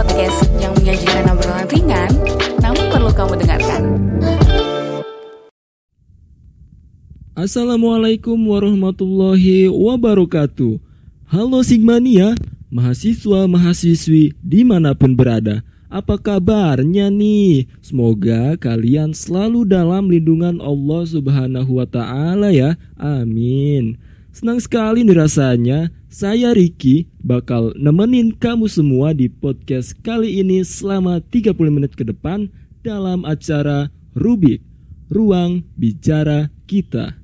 podcast yang menyajikan obrolan ringan, namun perlu kamu dengarkan. Assalamualaikum warahmatullahi wabarakatuh. Halo Sigmania, mahasiswa-mahasiswi di mana pun berada. Apa kabarnya nih? Semoga kalian selalu dalam lindungan Allah Subhanahu wa Ta'ala ya. Amin. Senang sekali nih rasanya. Saya Ricky bakal nemenin kamu semua di podcast kali ini selama 30 menit ke depan dalam acara Rubik, Ruang Bicara Kita.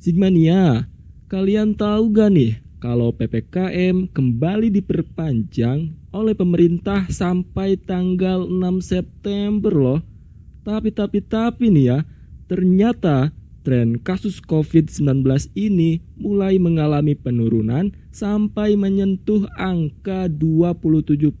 Sigmania, kalian tahu gak nih kalau PPKM kembali diperpanjang oleh pemerintah sampai tanggal 6 September loh. Tapi tapi tapi nih ya, ternyata tren kasus COVID-19 ini mulai mengalami penurunan sampai menyentuh angka 27%.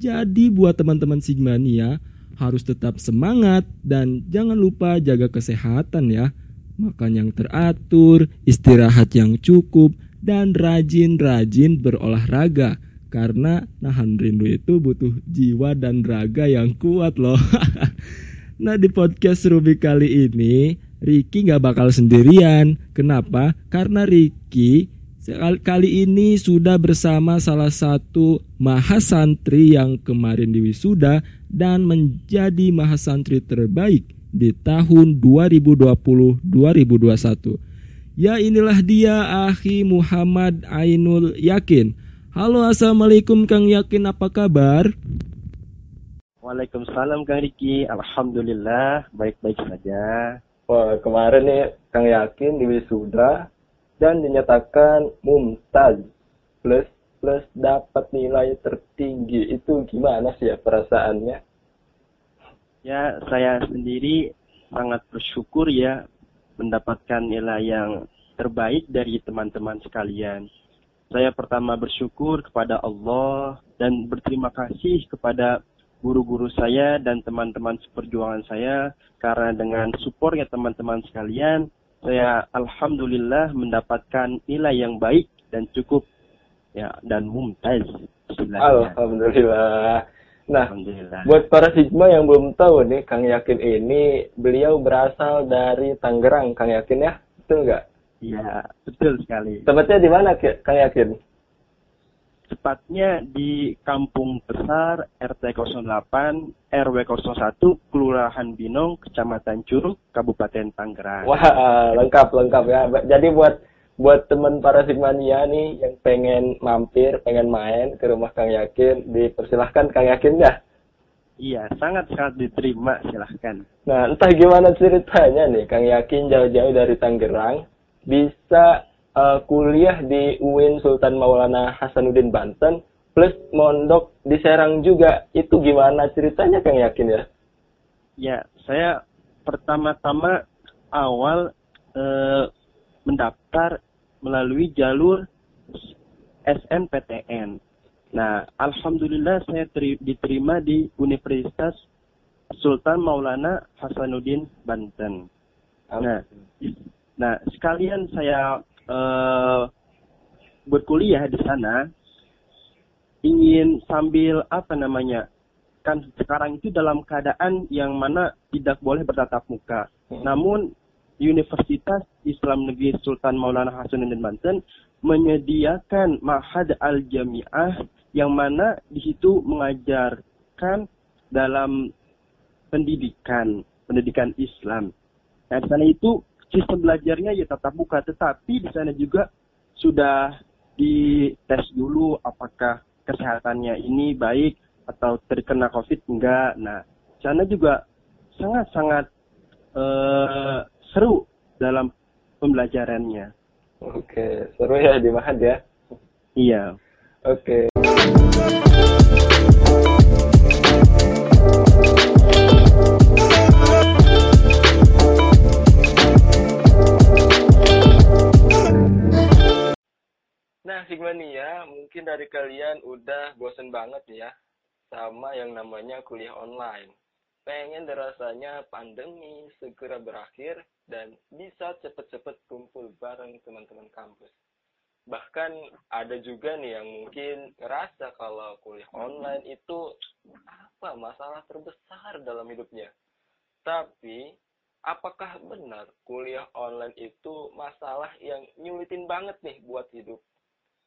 Jadi buat teman-teman Sigmania harus tetap semangat dan jangan lupa jaga kesehatan ya makan yang teratur, istirahat yang cukup, dan rajin-rajin berolahraga. Karena nahan rindu itu butuh jiwa dan raga yang kuat loh. nah di podcast Ruby kali ini, Ricky gak bakal sendirian. Kenapa? Karena Ricky kali ini sudah bersama salah satu mahasantri yang kemarin diwisuda dan menjadi mahasantri terbaik di tahun 2020-2021. Ya inilah dia Akhi Muhammad Ainul Yakin. Halo Assalamualaikum Kang Yakin apa kabar? Waalaikumsalam Kang Riki, Alhamdulillah baik-baik saja. Wah kemarin nih Kang Yakin di wisuda dan dinyatakan mumtaz plus plus dapat nilai tertinggi itu gimana sih ya perasaannya? Ya, saya sendiri sangat bersyukur ya mendapatkan nilai yang terbaik dari teman-teman sekalian. Saya pertama bersyukur kepada Allah dan berterima kasih kepada guru-guru saya dan teman-teman seperjuangan saya karena dengan supportnya teman-teman sekalian, saya alhamdulillah mendapatkan nilai yang baik dan cukup ya dan mumtaz. Alhamdulillah. Nah, buat para Sigma yang belum tahu nih, Kang Yakin ini beliau berasal dari Tangerang, Kang Yakin ya? Betul nggak? Iya, betul sekali. Tempatnya di mana, Kang Yakin? Tepatnya di Kampung Besar RT 08 RW 01 Kelurahan Binong, Kecamatan Curug, Kabupaten Tangerang. Wah, lengkap lengkap ya. Jadi buat buat teman para Sigmania nih yang pengen mampir, pengen main ke rumah Kang Yakin, dipersilahkan Kang Yakin ya. Iya, sangat sangat diterima, silahkan. Nah, entah gimana ceritanya nih, Kang Yakin jauh-jauh dari Tangerang bisa uh, kuliah di UIN Sultan Maulana Hasanuddin Banten plus mondok di Serang juga. Itu gimana ceritanya Kang Yakin ya? Ya, saya pertama-tama awal uh, mendaftar melalui jalur SNPTN. Nah, alhamdulillah saya diterima di Universitas Sultan Maulana Hasanuddin Banten. Nah, nah sekalian saya uh, berkuliah di sana ingin sambil apa namanya kan sekarang itu dalam keadaan yang mana tidak boleh bertatap muka. Hmm. Namun Universitas Islam Negeri Sultan Maulana Hasanuddin Banten menyediakan Mahad Al-Jami'ah yang mana di situ mengajarkan dalam pendidikan, pendidikan Islam. Nah, di sana itu sistem belajarnya ya tetap buka, tetapi di sana juga sudah dites dulu apakah kesehatannya ini baik atau terkena COVID enggak. Nah, sana juga sangat-sangat uh, seru dalam pembelajarannya. Oke, seru ya di Mahad ya? Iya. Oke. Nah, Sigmania, mungkin dari kalian udah bosen banget ya sama yang namanya kuliah online. Pengen rasanya pandemi segera berakhir dan bisa cepet-cepet kumpul bareng teman-teman kampus. Bahkan ada juga nih yang mungkin ngerasa kalau kuliah online itu apa masalah terbesar dalam hidupnya. Tapi apakah benar kuliah online itu masalah yang nyulitin banget nih buat hidup?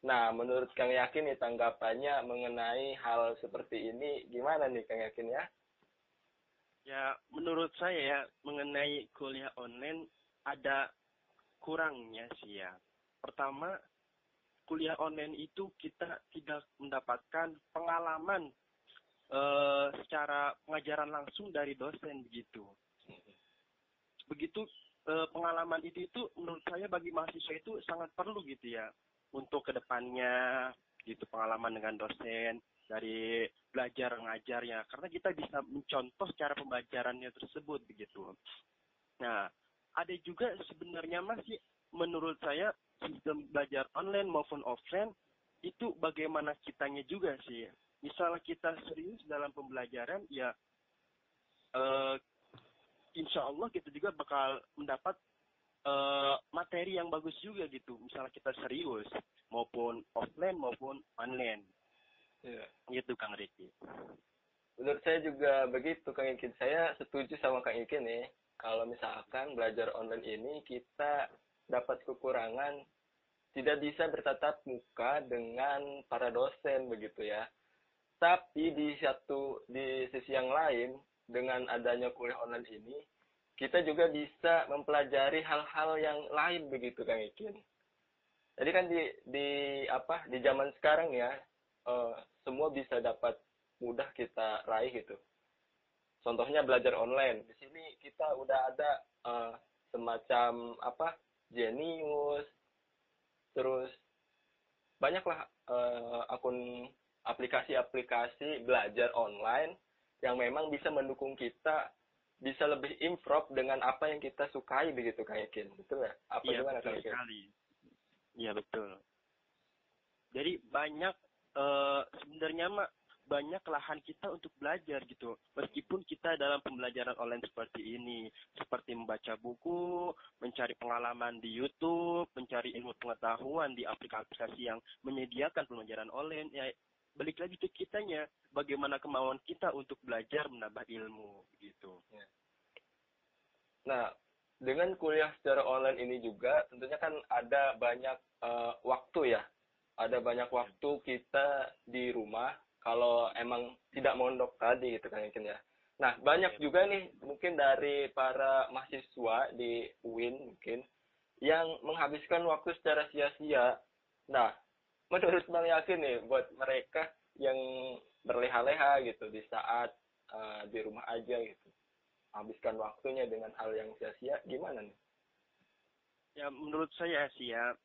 Nah, menurut Kang Yakin nih tanggapannya mengenai hal seperti ini gimana nih Kang Yakin ya? Ya, menurut saya ya, mengenai kuliah online ada kurangnya sih ya. Pertama, kuliah online itu kita tidak mendapatkan pengalaman eh, secara pengajaran langsung dari dosen begitu. Begitu eh, pengalaman itu itu menurut saya bagi mahasiswa itu sangat perlu gitu ya untuk ke depannya gitu pengalaman dengan dosen dari belajar ngajarnya karena kita bisa mencontoh cara pembelajarannya tersebut begitu. Nah, ada juga sebenarnya masih menurut saya sistem belajar online maupun offline itu bagaimana kitanya juga sih. Misalnya kita serius dalam pembelajaran ya eh, insya Allah kita juga bakal mendapat eh, materi yang bagus juga gitu. Misalnya kita serius maupun offline maupun online. Iya. Gitu Kang Riki. Menurut saya juga begitu Kang Ikin. Saya setuju sama Kang Ikin nih. Kalau misalkan belajar online ini kita dapat kekurangan tidak bisa bertatap muka dengan para dosen begitu ya. Tapi di satu di sisi yang lain dengan adanya kuliah online ini kita juga bisa mempelajari hal-hal yang lain begitu Kang Ikin. Jadi kan di di apa di zaman sekarang ya eh, semua bisa dapat mudah kita raih gitu. Contohnya belajar online. Di sini kita udah ada eh, semacam apa Genius, terus banyaklah eh, akun aplikasi-aplikasi belajar online yang memang bisa mendukung kita bisa lebih improve dengan apa yang kita sukai begitu kayak Kin. Betul ya? Apa Iya gimana betul sekali. Iya betul. Jadi banyak eh, sebenarnya mah banyak lahan kita untuk belajar gitu. Meskipun kita dalam pembelajaran online seperti ini, seperti membaca buku, mencari pengalaman di YouTube, mencari ilmu pengetahuan di aplikasi yang menyediakan pembelajaran online, ya balik lagi ke kitanya, bagaimana kemauan kita untuk belajar menambah ilmu gitu. Nah, dengan kuliah secara online ini juga tentunya kan ada banyak eh, waktu ya. Ada banyak waktu kita di rumah kalau emang tidak mondok tadi gitu kan mungkin ya. Nah, banyak juga nih mungkin dari para mahasiswa di UIN mungkin yang menghabiskan waktu secara sia-sia. Nah, menurut Bang Yakin nih buat mereka yang berleha-leha gitu di saat eh, di rumah aja gitu habiskan waktunya dengan hal yang sia-sia gimana nih? Ya menurut saya sih ya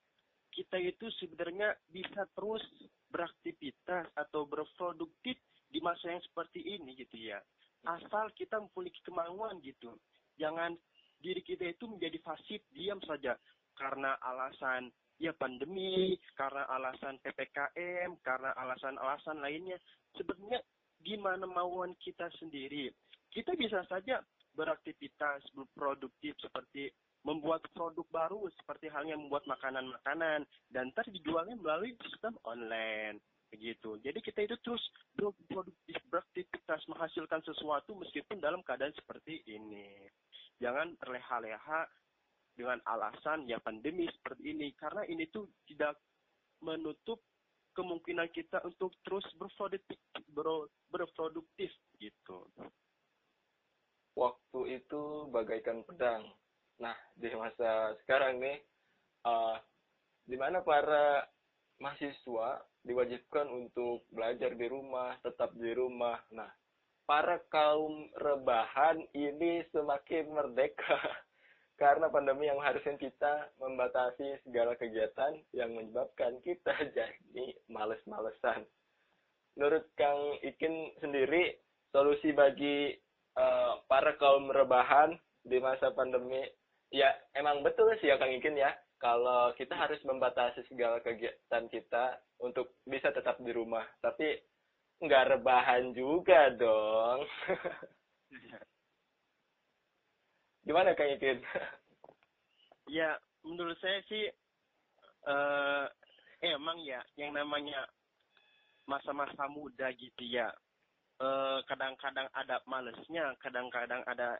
kita itu sebenarnya bisa terus beraktivitas atau berproduktif di masa yang seperti ini gitu ya. Asal kita mempunyai kemauan gitu. Jangan diri kita itu menjadi pasif diam saja karena alasan ya pandemi, karena alasan PPKM, karena alasan-alasan lainnya. Sebenarnya gimana mauan kita sendiri. Kita bisa saja beraktivitas berproduktif seperti membuat produk baru seperti halnya membuat makanan-makanan dan ntar dijualnya melalui sistem online begitu. Jadi kita itu terus berproduktif beraktivitas menghasilkan sesuatu meskipun dalam keadaan seperti ini. Jangan terleha-leha dengan alasan ya pandemi seperti ini karena ini tuh tidak menutup kemungkinan kita untuk terus berproduktif ber- berproduktif gitu. Waktu itu bagaikan pedang. Nah, di masa sekarang nih, eh, di mana para mahasiswa diwajibkan untuk belajar di rumah, tetap di rumah. Nah, para kaum rebahan ini semakin merdeka karena pandemi yang harusnya kita membatasi segala kegiatan yang menyebabkan kita jadi males-malesan. Menurut Kang Ikin sendiri, solusi bagi eh, para kaum rebahan di masa pandemi, ya emang betul sih ya Kang Ikin ya, kalau kita harus membatasi segala kegiatan kita untuk bisa tetap di rumah. Tapi nggak rebahan juga dong. Gimana Kang Ikin? Ya, menurut saya sih eh emang ya yang namanya masa-masa muda gitu ya. eh kadang-kadang ada malesnya, kadang-kadang ada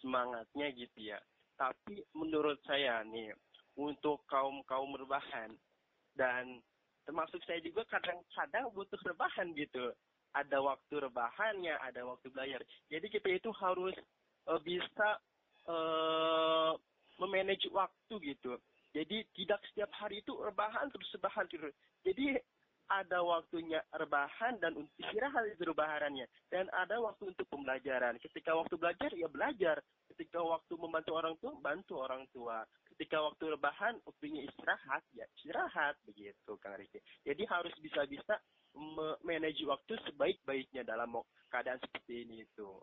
semangatnya gitu ya. Tapi menurut saya nih, untuk kaum-kaum rebahan dan termasuk saya juga kadang-kadang butuh rebahan gitu. Ada waktu rebahannya, ada waktu belajar. Jadi kita itu harus eh, bisa eh memanage waktu gitu. Jadi tidak setiap hari itu rebahan terus rebahan terus. Jadi ada waktunya rebahan dan istirahat itu rebahannya dan ada waktu untuk pembelajaran. Ketika waktu belajar ya belajar. Ketika waktu membantu orang tua bantu orang tua. Ketika waktu rebahan waktunya istirahat ya istirahat begitu Kang Riki. Jadi harus bisa-bisa manage waktu sebaik-baiknya dalam keadaan seperti ini itu.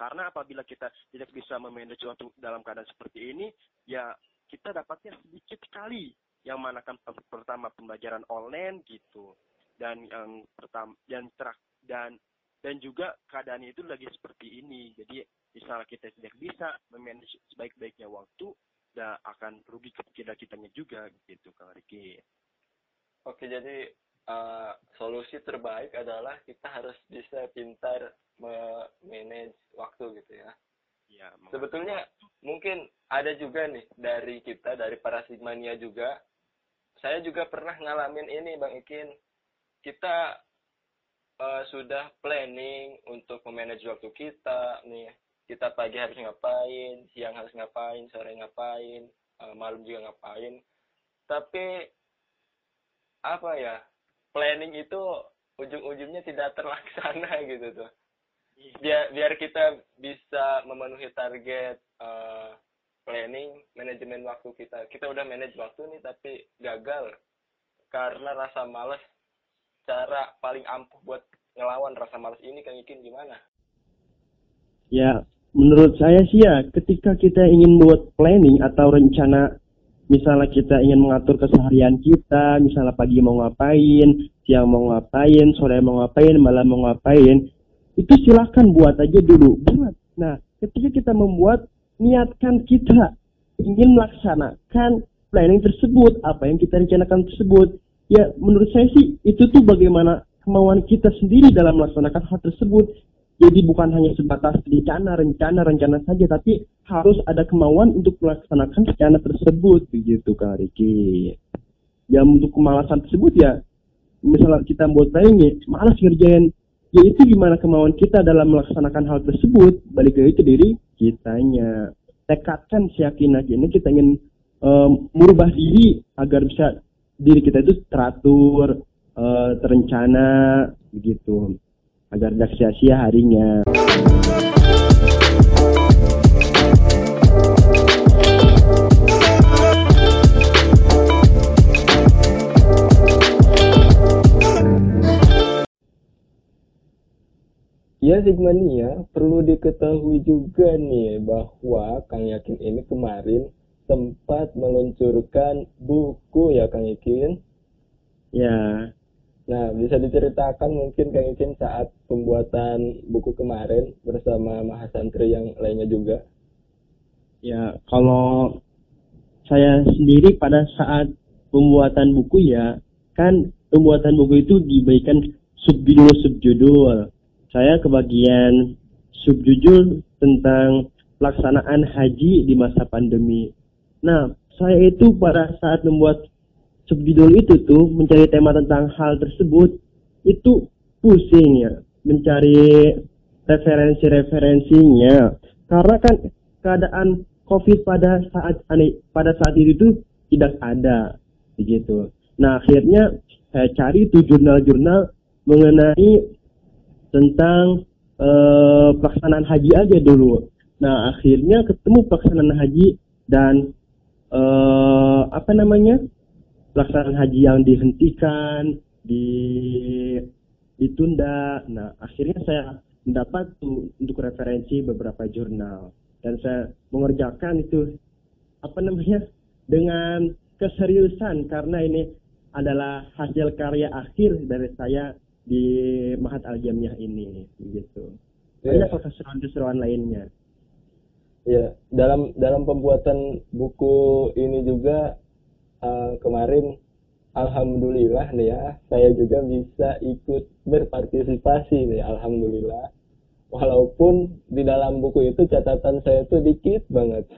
Karena apabila kita tidak bisa memanage waktu dalam keadaan seperti ini, ya kita dapatnya sedikit sekali. Yang mana kan pertama pembelajaran online gitu, dan yang pertama dan terak dan dan juga keadaan itu lagi seperti ini. Jadi misalnya kita tidak bisa memanage sebaik-baiknya waktu, dan akan rugi kita kitanya juga gitu, Kang Riki. Oke, jadi uh, solusi terbaik adalah kita harus bisa pintar manage waktu gitu ya. Ya, Sebetulnya mungkin ada juga nih dari kita dari para sigmania juga. Saya juga pernah ngalamin ini Bang Ikin. Kita uh, sudah planning untuk memanage waktu kita nih. Kita pagi harus ngapain, siang harus ngapain, sore ngapain, uh, malam juga ngapain. Tapi apa ya? Planning itu ujung-ujungnya tidak terlaksana gitu tuh biar biar kita bisa memenuhi target uh, planning manajemen waktu kita kita udah manage waktu nih tapi gagal karena rasa males cara paling ampuh buat ngelawan rasa males ini kang Ikin gimana ya menurut saya sih ya ketika kita ingin buat planning atau rencana misalnya kita ingin mengatur keseharian kita misalnya pagi mau ngapain siang mau ngapain sore mau ngapain malam mau ngapain itu silahkan buat aja dulu buat. Nah ketika kita membuat niatkan kita ingin melaksanakan planning tersebut apa yang kita rencanakan tersebut ya menurut saya sih itu tuh bagaimana kemauan kita sendiri dalam melaksanakan hal tersebut jadi bukan hanya sebatas rencana rencana rencana saja tapi harus ada kemauan untuk melaksanakan rencana tersebut begitu Kak Riki. Ya untuk kemalasan tersebut ya misalnya kita buat planning ya malas ngerjain. Yaitu gimana kemauan kita dalam melaksanakan hal tersebut? Balik lagi ke diri kitanya. Tekadkan aja ini kita ingin um, merubah diri agar bisa diri kita itu teratur uh, terencana begitu agar tidak sia-sia harinya Ya Sigmania, perlu diketahui juga nih bahwa Kang Yakin ini kemarin sempat meluncurkan buku ya Kang Yakin. ya Nah, bisa diceritakan mungkin Kang Yakin saat pembuatan buku kemarin bersama mahasantri yang lainnya juga. ya kalau saya sendiri pada saat pembuatan buku ya kan pembuatan buku itu diberikan subjudul subjudul saya kebagian subjudul tentang pelaksanaan haji di masa pandemi. Nah, saya itu pada saat membuat subjudul itu tuh mencari tema tentang hal tersebut itu pusing ya mencari referensi-referensinya karena kan keadaan COVID pada saat pada saat itu tuh tidak ada begitu. Nah akhirnya saya cari tuh jurnal-jurnal mengenai tentang uh, pelaksanaan haji aja dulu. Nah akhirnya ketemu pelaksanaan haji dan uh, apa namanya pelaksanaan haji yang dihentikan, di ditunda. Nah akhirnya saya mendapat tuh untuk referensi beberapa jurnal dan saya mengerjakan itu apa namanya dengan keseriusan karena ini adalah hasil karya akhir dari saya di Mahat Al Jamiah ini gitu. Banyak keseruan-keseruan lainnya. Ya, dalam dalam pembuatan buku ini juga eh, kemarin alhamdulillah nih ya, saya juga bisa ikut berpartisipasi nih, alhamdulillah. Walaupun di dalam buku itu catatan saya tuh dikit banget.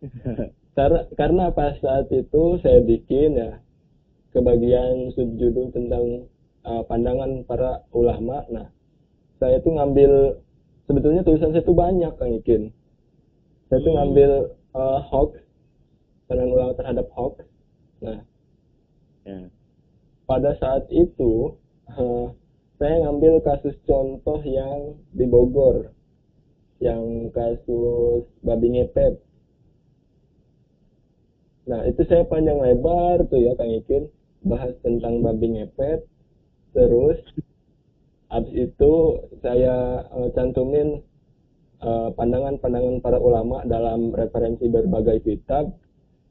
karena karena pas saat itu saya bikin ya kebagian subjudul tentang eh, pandangan para ulama. Nah, saya tuh ngambil sebetulnya tulisan saya tuh banyak Kang Ikin saya tuh ngambil eh, hoax pandangan ulama terhadap hoax nah Ya. pada saat itu eh, saya ngambil kasus contoh yang di Bogor yang kasus babi ngepet nah itu saya panjang lebar tuh ya Kang Ikin bahas tentang babi ngepet terus habis itu saya eh, cantumin eh, pandangan-pandangan para ulama dalam referensi berbagai kitab.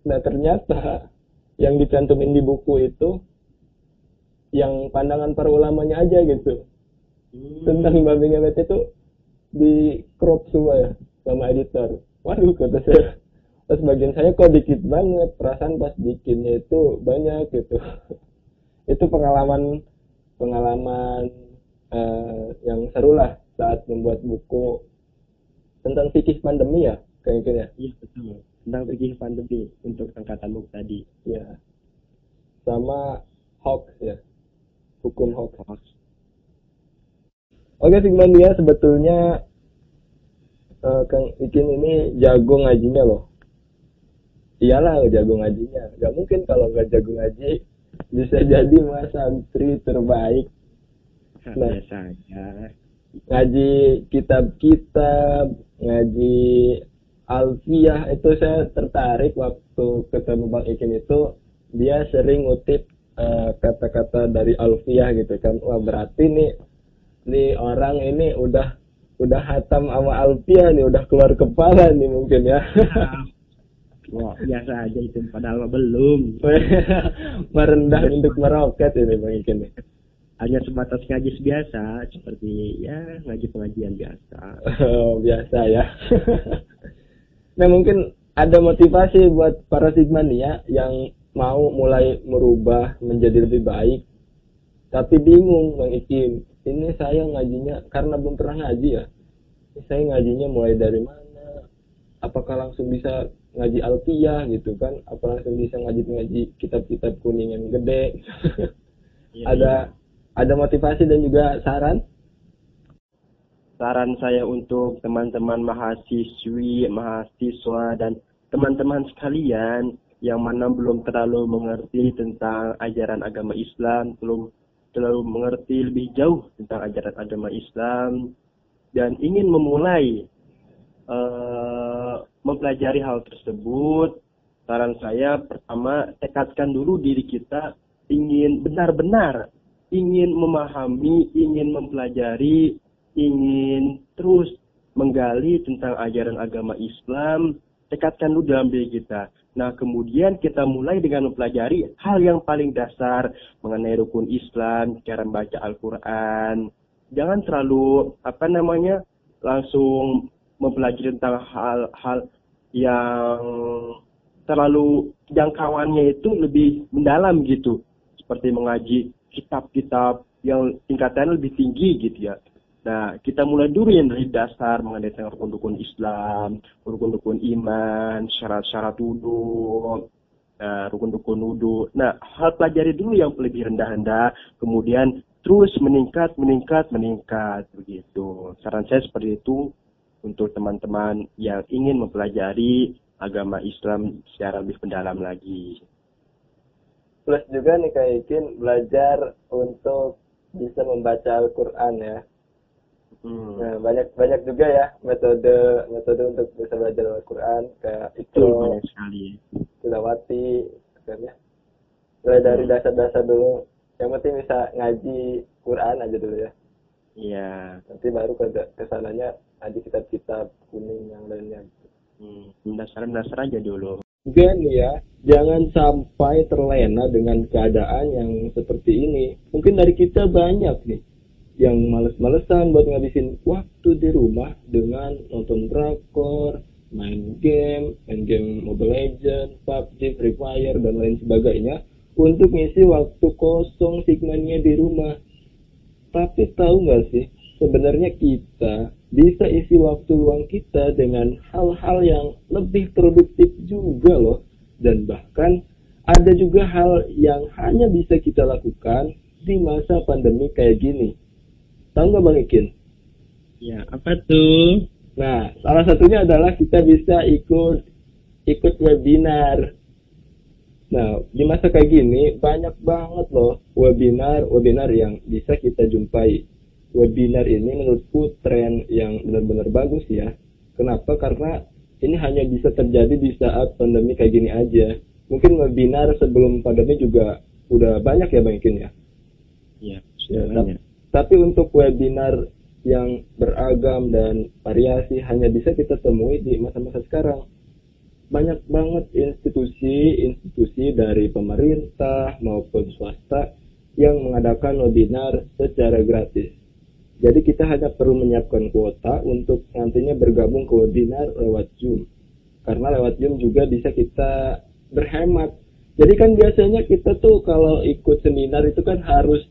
Nah ternyata yang dicantumin di buku itu yang pandangan para ulamanya aja gitu tentang babi ngepet itu di crop semua ya sama editor. Waduh kata saya pas bagian saya kok dikit banget perasaan pas bikinnya itu banyak gitu. itu pengalaman pengalaman eh, yang seru lah saat membuat buku tentang fikih pandemi ya kayaknya Iya betul. Tentang fikih pandemi untuk angkatan MUK tadi. ya sama hoax ya hukum hoax oke Sigmania sebetulnya eh, Kang Ikin ini jago ngajinya loh iyalah jago ngajinya nggak mungkin kalau nggak jago ngaji bisa jadi mas santri terbaik Nah, Nah. biasanya. ngaji kitab-kitab, ngaji alfiah itu saya tertarik waktu ketemu Bang Ikin itu dia sering ngutip eh, kata-kata dari alfiah gitu kan. Wah, berarti nih nih orang ini udah udah hatam sama alfiah nih, udah keluar kepala nih mungkin ya. Wah, biasa aja itu padahal belum. Merendah untuk meroket ini Bang Ikin nih. Hanya sebatas ngaji biasa seperti ya ngaji pengajian biasa. Oh, biasa ya. Nah mungkin ada motivasi buat para sigmania yang mau mulai merubah menjadi lebih baik. Tapi bingung Bang Ikin. Ini saya ngajinya karena belum pernah ngaji ya. Saya ngajinya mulai dari mana? Apakah langsung bisa ngaji alfiah gitu kan? Apa langsung bisa ngaji-ngaji kitab-kitab kuning yang gede? Iya, ada ada motivasi dan juga saran? Saran saya untuk teman-teman mahasiswi, mahasiswa dan teman-teman sekalian yang mana belum terlalu mengerti tentang ajaran agama Islam, belum terlalu mengerti lebih jauh tentang ajaran agama Islam dan ingin memulai eh, mempelajari hal tersebut, saran saya pertama tekadkan dulu diri kita ingin benar-benar ingin memahami, ingin mempelajari, ingin terus menggali tentang ajaran agama Islam, tekadkan dulu dalam diri kita. Nah, kemudian kita mulai dengan mempelajari hal yang paling dasar mengenai rukun Islam, cara membaca Al-Quran. Jangan terlalu, apa namanya, langsung mempelajari tentang hal-hal yang terlalu jangkauannya itu lebih mendalam gitu. Seperti mengaji kitab-kitab yang tingkatannya lebih tinggi gitu ya. Nah, kita mulai dulu yang dari dasar mengenai tentang rukun-rukun Islam, rukun-rukun iman, syarat-syarat wudhu, nah, rukun-rukun wudhu. Nah, hal pelajari dulu yang lebih rendah-rendah, kemudian terus meningkat, meningkat, meningkat begitu. Saran saya seperti itu untuk teman-teman yang ingin mempelajari agama Islam secara lebih mendalam lagi. plus juga nih kayak Ikin belajar untuk bisa membaca Al-Quran ya. Hmm. Nah, banyak banyak juga ya metode metode untuk bisa belajar Al-Quran kayak itu banyak sekali. tilawati kan ya. Mulai dari dasar-dasar dulu. Yang penting bisa ngaji Quran aja dulu ya. Iya. Nanti baru ke ke sananya ngaji kitab-kitab kuning yang lainnya. Hmm. Dasar-dasar aja dulu. juga nih ya, jangan sampai terlena dengan keadaan yang seperti ini. Mungkin dari kita banyak nih yang males-malesan buat ngabisin waktu di rumah dengan nonton drakor, main game, main game Mobile Legends, PUBG, Free Fire, dan lain sebagainya untuk ngisi waktu kosong sigmanya di rumah. Tapi tahu nggak sih, sebenarnya kita bisa isi waktu luang kita dengan hal-hal yang lebih produktif juga loh. Dan bahkan ada juga hal yang hanya bisa kita lakukan di masa pandemi kayak gini. Tahu nggak Bang Ikin? Ya, apa tuh? Nah, salah satunya adalah kita bisa ikut ikut webinar. Nah, di masa kayak gini banyak banget loh webinar-webinar yang bisa kita jumpai. Webinar ini menurutku tren yang benar-benar bagus ya. Kenapa? Karena ini hanya bisa terjadi di saat pandemi kayak gini aja. Mungkin webinar sebelum pandemi juga udah banyak ya Bang Ikin ya. Ya, Ya, banyak. Tapi untuk webinar yang beragam dan variasi hanya bisa kita temui di masa-masa sekarang. Banyak banget institusi-institusi dari pemerintah maupun swasta yang mengadakan webinar secara gratis. Jadi kita hanya perlu menyiapkan kuota untuk nantinya bergabung ke webinar lewat Zoom. Karena lewat Zoom juga bisa kita berhemat. Jadi kan biasanya kita tuh kalau ikut seminar itu kan harus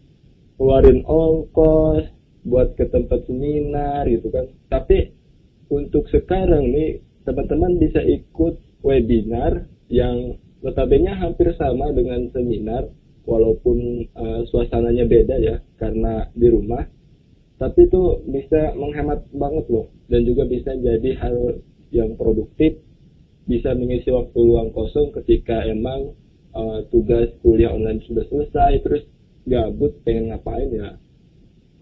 keluarin ongkos buat ke tempat seminar gitu kan. Tapi untuk sekarang nih teman-teman bisa ikut webinar yang notabene hampir sama dengan seminar walaupun eh, suasananya beda ya karena di rumah. Tapi itu bisa menghemat banget loh dan juga bisa jadi hal yang produktif bisa mengisi waktu luang kosong ketika emang eh, tugas kuliah online sudah selesai terus gabut pengen ngapain ya?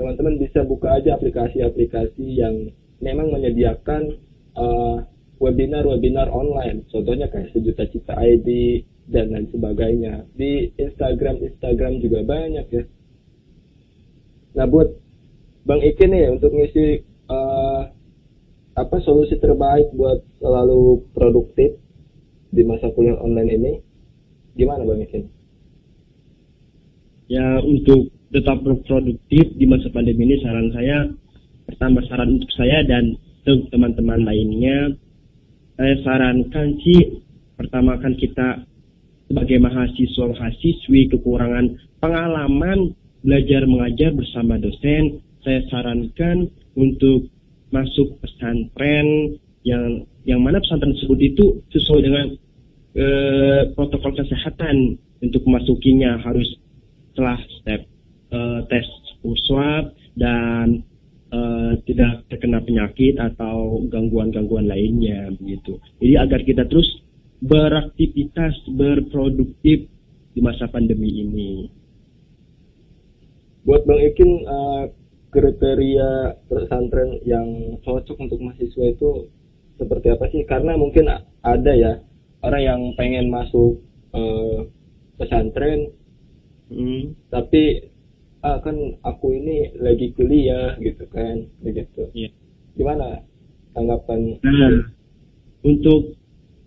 Teman-teman bisa buka aja aplikasi-aplikasi yang memang menyediakan eh, webinar-webinar online. Contohnya kayak sejuta cita ID dan lain sebagainya. Di Instagram Instagram juga banyak ya. Nah buat Bang Ike nih untuk ngisi eh, apa solusi terbaik buat selalu produktif di masa kuliah online ini gimana Bang Ike? Ya untuk tetap produktif di masa pandemi ini saran saya pertama saran untuk saya dan untuk teman-teman lainnya saya sarankan sih pertama kan kita sebagai mahasiswa mahasiswi kekurangan pengalaman belajar mengajar bersama dosen. Saya sarankan untuk masuk pesantren yang yang mana pesantren tersebut itu sesuai dengan eh, protokol kesehatan untuk memasukinya. Harus setelah step eh, tes swab dan eh, tidak terkena penyakit atau gangguan-gangguan lainnya begitu. Jadi agar kita terus beraktivitas berproduktif di masa pandemi ini. Buat Bang Ikin eh, kriteria pesantren yang cocok untuk mahasiswa itu seperti apa sih? Karena mungkin ada ya orang yang pengen masuk eh, pesantren Hmm. tapi ah kan aku ini lagi kuliah gitu kan begitu. Iya. Gimana tanggapan? Nah, untuk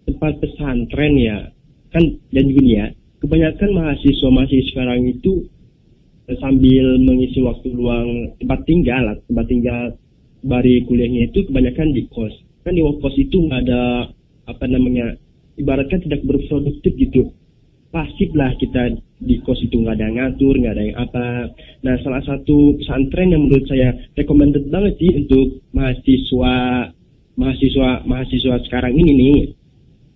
tempat pesantren ya, kan dan gini ya, kebanyakan mahasiswa-mahasiswa sekarang itu eh, sambil mengisi waktu luang tempat tinggal, lah, tempat tinggal bari kuliahnya itu kebanyakan di kos. Kan di kos itu nggak ada apa namanya, ibaratkan tidak berproduktif gitu. Pasif lah kita di kos itu nggak ada yang ngatur, nggak ada yang apa. Nah, salah satu pesantren yang menurut saya recommended banget sih untuk mahasiswa mahasiswa mahasiswa sekarang ini nih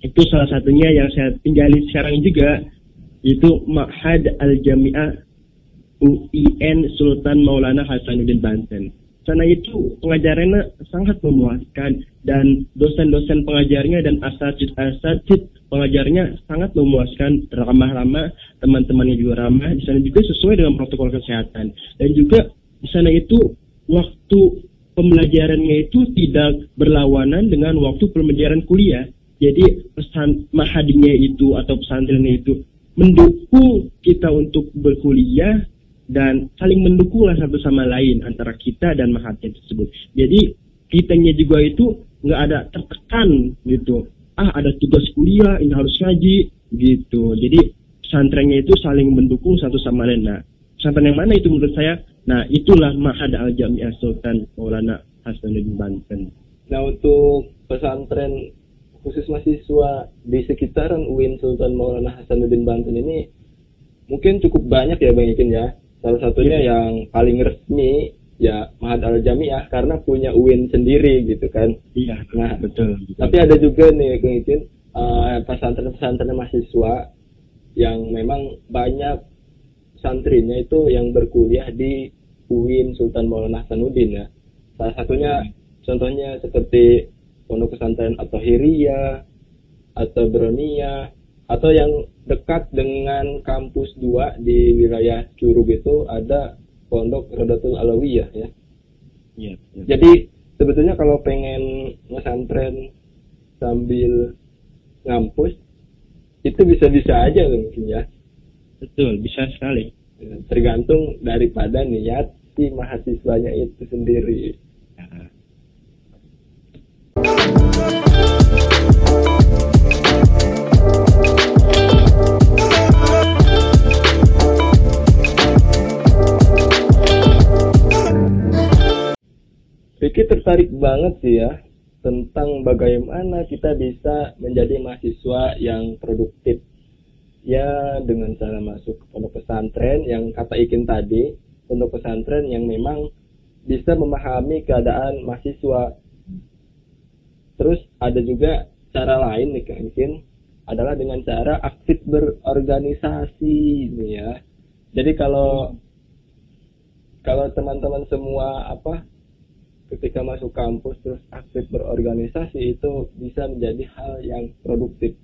itu salah satunya yang saya tinggali sekarang juga itu Ma'had Al Jami'ah UIN Sultan Maulana Hasanuddin Banten. Sana itu pengajarannya sangat memuaskan dan dosen-dosen pengajarnya dan asatid-asatid pengajarnya sangat memuaskan, ramah-ramah, teman-temannya juga ramah. Di sana juga sesuai dengan protokol kesehatan dan juga di sana itu waktu pembelajarannya itu tidak berlawanan dengan waktu pembelajaran kuliah. Jadi pesan mahadinya itu atau pesantrennya itu mendukung kita untuk berkuliah dan saling mendukunglah satu sama lain antara kita dan mahadnya tersebut. Jadi kitanya juga itu nggak ada tertekan gitu. ah ada tugas kuliah ini harus ngaji gitu jadi pesantrennya itu saling mendukung satu sama lain nah pesantren yang mana itu menurut saya nah itulah Mahad Al Jamiah Sultan Maulana Hasanuddin Banten Nah untuk pesantren khusus mahasiswa di sekitaran UIN Sultan Maulana Hasanuddin Banten ini mungkin cukup banyak ya Bang Ikin ya. Salah satunya yang paling resmi ya Mahad Al Jamiah karena punya UIN sendiri gitu kan. iya Nah, betul, betul. Tapi ada juga nih Bang Ikin eh, pesantren-pesantren mahasiswa yang memang banyak santrinya itu yang berkuliah di UIN Sultan Maulana Hasanuddin ya. Salah satunya contohnya seperti pondok pesantren atau Hiria atau Bronia atau yang dekat dengan kampus 2 di wilayah Curug itu ada pondok Rodatul Alawiyah ya. Iya, iya. Jadi sebetulnya kalau pengen ngesantren sambil ngampus itu bisa-bisa aja mungkin ya. betul bisa sekali Tergantung daripada niat si mahasiswanya itu sendiri. Vicky tertarik banget sih ya tentang bagaimana kita bisa menjadi mahasiswa yang produktif. Ya dengan cara masuk ke pondok pesantren yang kata Ikin tadi, pondok pesantren yang memang bisa memahami keadaan mahasiswa. Terus ada juga cara lain nih Kang Ikin adalah dengan cara aktif berorganisasi nih ya. Jadi kalau kalau teman-teman semua apa ketika masuk kampus terus aktif berorganisasi itu bisa menjadi hal yang produktif.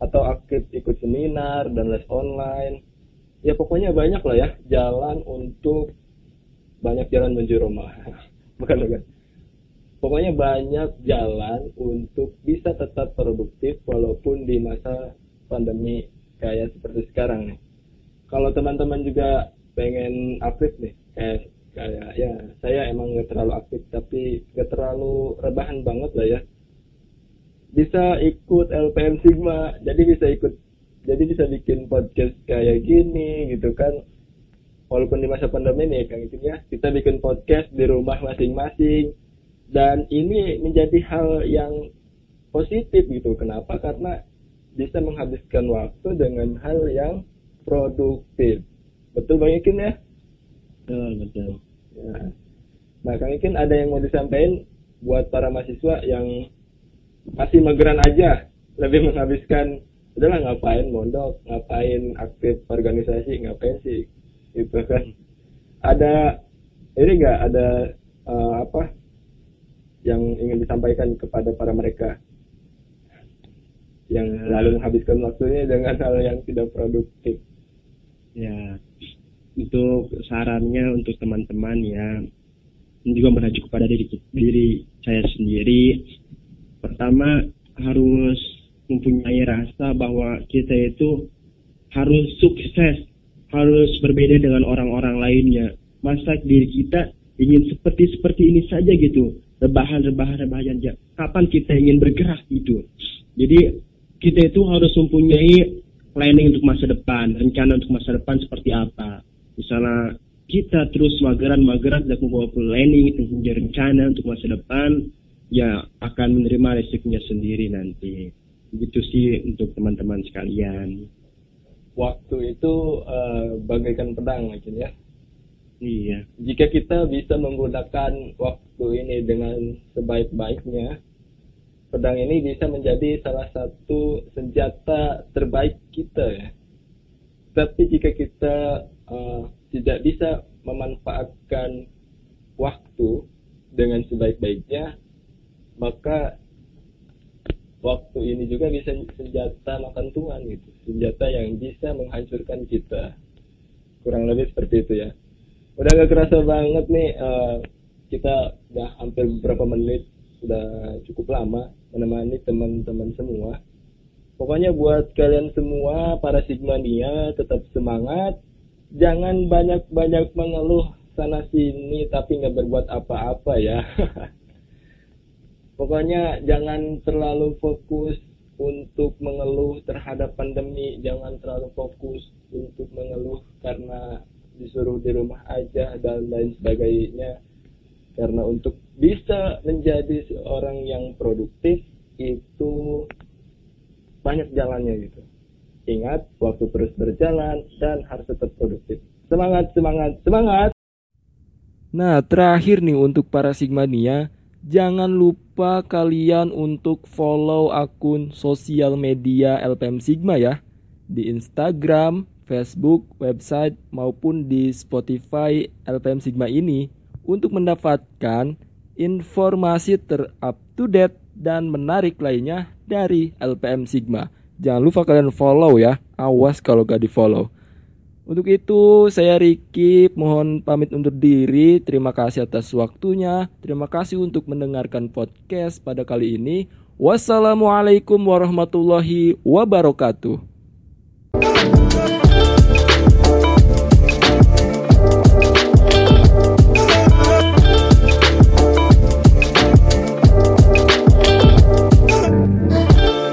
Atau aktif ikut seminar dan les online. Ya pokoknya banyak lah ya jalan untuk banyak jalan menuju Roma bukan bukan. Pokoknya banyak jalan untuk bisa tetap produktif walaupun di masa pandemi kayak seperti sekarang nih. Kalau teman-teman juga pengen aktif nih kayak kayak ya saya emang nggak terlalu aktif tapi nggak terlalu rebahan banget lah ya. Bisa ikut LPM Sigma jadi bisa ikut jadi bisa bikin podcast kayak gini gitu kan. Walaupun di masa pandemi nih kang itu ya kita bikin podcast di rumah masing-masing. Dan ini menjadi hal yang positif gitu. Kenapa? Karena bisa menghabiskan waktu dengan hal yang produktif. Betul bang Ikin ya? Betul betul Ya. Nah, Kang Ikin ada yang mau disampaikan buat para mahasiswa yang masih mageran aja, lebih menghabiskan udahlah ngapain mondok, ngapain aktif organisasi, ngapain sih, gitu kan. Ada ini enggak ada eh, apa yang ingin disampaikan kepada para mereka yang lalu menghabiskan waktunya dengan hal yang tidak produktif. ya untuk sarannya untuk teman-teman ya. Juga mengacu kepada diri diri saya sendiri. Pertama harus mempunyai rasa bahwa kita itu harus sukses harus berbeda dengan orang-orang lainnya. Masa diri kita ingin seperti seperti ini saja gitu. Rebahan rebahan rebahan aja kapan kita ingin bergerak gitu? Jadi kita itu harus mempunyai planning untuk masa depan rencana untuk masa depan seperti apa misalnya kita terus mageran-mageran tidak membawa planning, tidak punya rencana untuk masa depan, ya akan menerima resikonya sendiri nanti. Begitu sih untuk teman-teman sekalian. Waktu itu eh, bagaikan pedang mungkin ya. Iya, Jika kita bisa menggunakan waktu ini dengan sebaik-baiknya, pedang ini bisa menjadi salah satu senjata terbaik kita ya. Tapi jika kita eh, tidak bisa memanfaatkan waktu dengan sebaik-baiknya, maka waktu ini juga bisa senjata makan tuan gitu, senjata yang bisa menghancurkan kita. Kurang lebih seperti itu ya. Udah gak kerasa banget nih eh, kita udah hampir beberapa menit, udah cukup lama menemani teman-teman semua. Pokoknya buat kalian semua para Sigmania tetap semangat, jangan banyak-banyak mengeluh sana sini tapi nggak berbuat apa-apa ya. pokoknya jangan terlalu fokus untuk mengeluh terhadap pandemi. Jangan terlalu fokus untuk mengeluh karena disuruh di rumah aja dan lain sebagainya. Karena untuk bisa menjadi seorang yang produktif itu banyak jalannya gitu. Ingat waktu terus berjalan dan harus tetap produktif. Semangat semangat semangat! Nah, terakhir nih untuk para Sigmania, jangan lupa kalian untuk follow akun sosial media LPM Sigma ya. Di Instagram, Facebook, website, maupun di Spotify LPM Sigma ini. Untuk mendapatkan informasi terup to date dan menarik lainnya dari LPM Sigma. Jangan lupa kalian follow ya, awas kalau gak di follow. Untuk itu saya Riki mohon pamit undur diri. Terima kasih atas waktunya. Terima kasih untuk mendengarkan podcast pada kali ini. Wassalamualaikum warahmatullahi wabarakatuh.